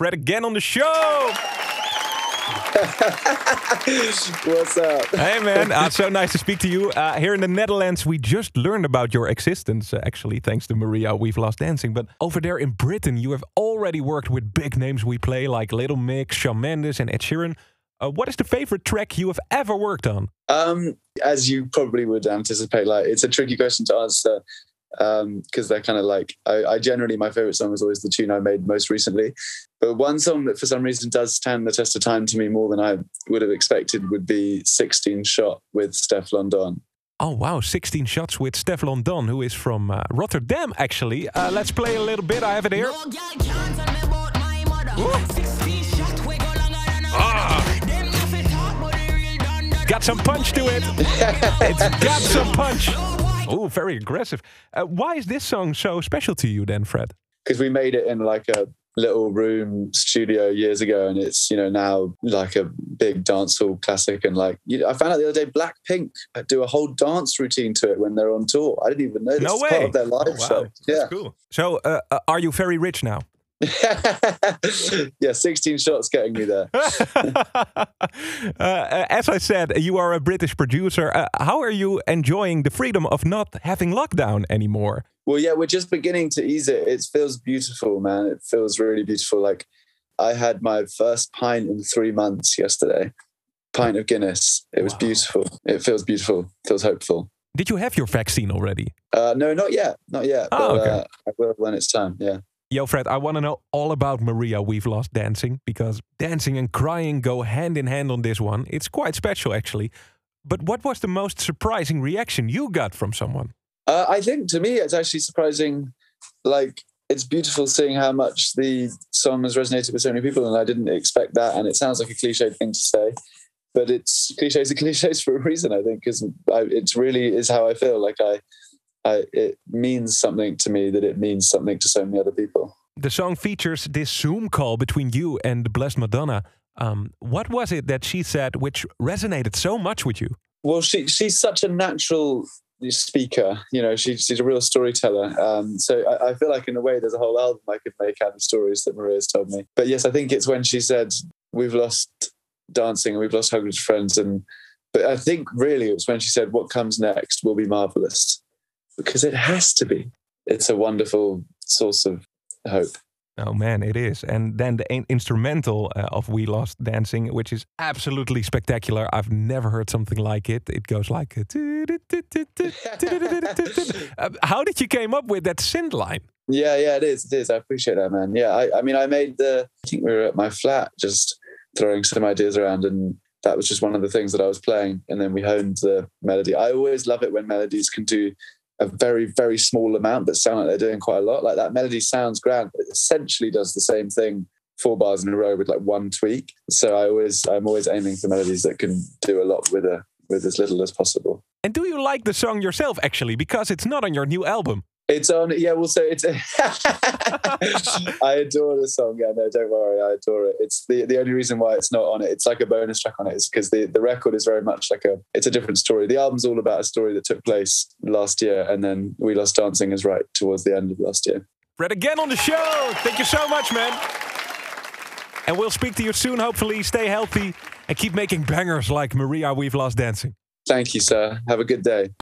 Fred again on the show. What's up? Hey man, uh, so nice to speak to you. Uh, here in the Netherlands, we just learned about your existence, uh, actually, thanks to Marea We've Lost Dancing. But over there in Britain, you have already worked with big names we play, like Little Mix, Shawn Mendes, and Ed Sheeran. Uh, what is the favorite track you have ever worked on? Um, as you probably would anticipate, like it's a tricky question to answer because um, they're kind of like I, I, generally my favorite song is always the tune I made most recently. But one song that for some reason does stand the test of time to me more than I would have expected would be 16 Shot with Stefflon Don. Oh wow, 16 shots with Stefflon Don, who is from uh, Rotterdam actually. Uh, let's play a little bit. I have it here. Ah. Got some punch to it. it's got some punch. Oh, very aggressive. Uh, why is this song so special to you then, Fred? Because we made it in like a little room studio years ago, and it's you know now like a big dancehall classic. And like you know, I found out the other day, Blackpink do a whole dance routine to it when they're on tour. I didn't even know this no way. part of their live oh, wow. show. Yeah, cool. So, uh, uh, are you very rich now? yeah, 16 shots getting me there. uh, as I said, you are a British producer. Uh, how are you enjoying the freedom of not having lockdown anymore? Well, yeah, we're just beginning to ease it. It feels beautiful, man. It feels really beautiful. Like I had my first pint in three months yesterday. Pint of Guinness. It was wow. beautiful. It feels beautiful. It feels hopeful. Did you have your vaccine already? Uh, no, not yet. Not yet. Oh, but, okay. Uh, I will when it's time. Yeah. Yo, Fred, I want to know all about Marea We've Lost Dancing because dancing and crying go hand in hand on this one. It's quite special, actually. But what was the most surprising reaction you got from someone? Uh, I think to me, it's actually surprising. Like, it's beautiful seeing how much the song has resonated with so many people, and I didn't expect that. And it sounds like a cliche thing to say, but it's cliches are cliches for a reason, I think, because it really is how I feel. Like, I I, it means something to me that it means something to so many other people. The song features this Zoom call between you and the Blessed Madonna. Um, what was it that she said which resonated so much with you? Well, she she's such a natural speaker. You know, she, she's a real storyteller. Um, so I, I, feel like in a way, there's a whole album I could make out of stories that Marea's told me. But yes, I think it's when she said we've lost dancing and we've lost hundreds of friends, and but I think really it was when she said what comes next will be marvelous because it has to be. It's a wonderful source of hope. Oh man, it is. And then the instrumental uh, of We Lost Dancing, which is absolutely spectacular. I've never heard something like it. It goes like. uh, how did you came up with that synth line? Yeah, yeah, it is. It is. I appreciate that, man. Yeah, I, I mean, I made the. I think we were at my flat just throwing some ideas around, and that was just one of the things that I was playing. And then we honed the melody. I always love it when melodies can do a very very small amount but sound like they're doing quite a lot. Like that melody sounds grand but it essentially does the same thing four bars in a row with like one tweak. So i always i'm always aiming for melodies that can do a lot with a with as little as possible. And do you like the song yourself actually? Because it's not on your new album it's on, yeah. We'll say it's. I adore the song. Yeah, no, don't worry. I adore it. It's the the only reason why it's not on it. It's like a bonus track on it is because the the record is very much like a. It's a different story. The album's all about a story that took place last year, and then We Lost Dancing is right towards the end of last year. Fred again on the show. Thank you so much, man. And we'll speak to you soon. Hopefully, stay healthy and keep making bangers like Marea We've Lost Dancing. Thank you, sir. Have a good day.